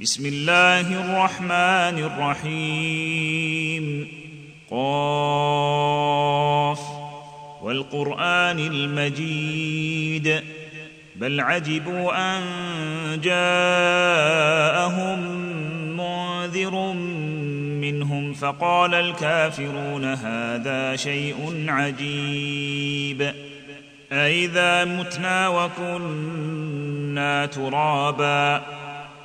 بسم الله الرحمن الرحيم. قاف. والقرآن المجيد. بل عجبوا أن جاءهم منذر منهم فقال الكافرون هذا شيء عجيب. أإذا متنا وكنا ترابا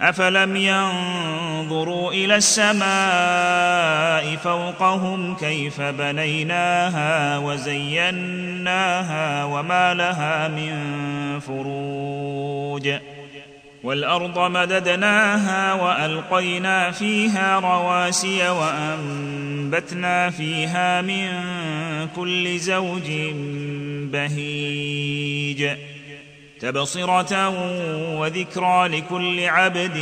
أفلم ينظروا إلى السماء فوقهم كيف بنيناها وزيناها وما لها من فروج والأرض مددناها وألقينا فيها رواسي وأنبتنا فيها من كل زوج بهيج تبصرة وذكرى لكل عبد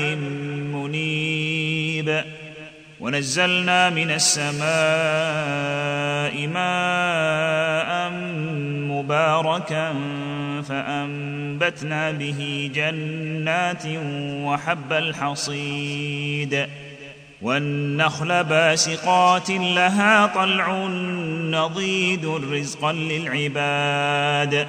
منيب. ونزلنا من السماء ماء مباركا فأنبتنا به جنات وحب الحصيد. والنخل باسقات لها طلع نضيد رزقا للعباد.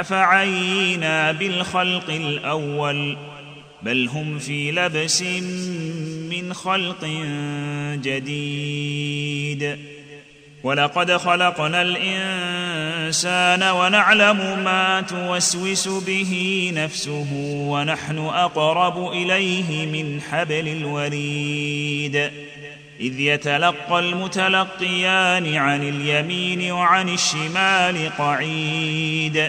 أفعينا بالخلق الأول بل هم في لبس من خلق جديد. ولقد خلقنا الإنسان ونعلم ما توسوس به نفسه ونحن أقرب إليه من حبل الوريد. إذ يتلقى المتلقيان عن اليمين وعن الشمال قعيد.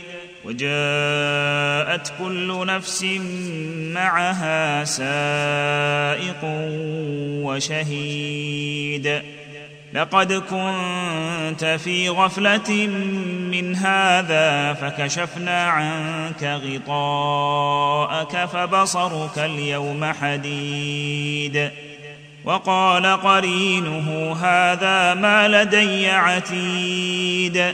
وجاءت كل نفس معها سائق وشهيد. لقد كنت في غفلة من هذا فكشفنا عنك غطاءك فبصرك اليوم حديد. وقال قرينه هذا ما لدي عتيد.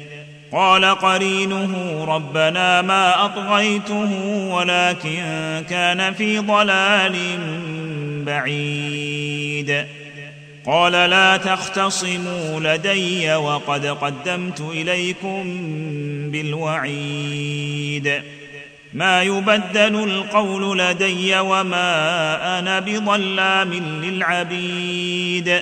قال قرينه ربنا ما أطغيته ولكن كان في ضلال بعيد. قال لا تختصموا لدي وقد قدمت إليكم بالوعيد. ما يبدل القول لدي وما أنا بظلام للعبيد.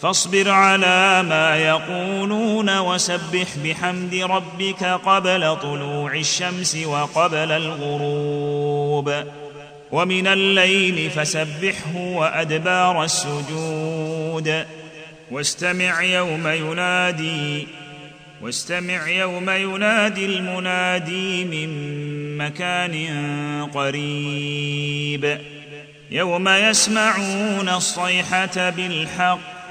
فاصبر على ما يقولون وسبح بحمد ربك قبل طلوع الشمس وقبل الغروب. ومن الليل فسبحه وأدبار السجود. واستمع يوم ينادي واستمع يوم ينادي المنادي من مكان قريب. يوم يسمعون الصيحة بالحق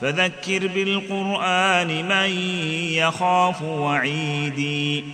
فذكر بالقرآن من يخاف وعيدي.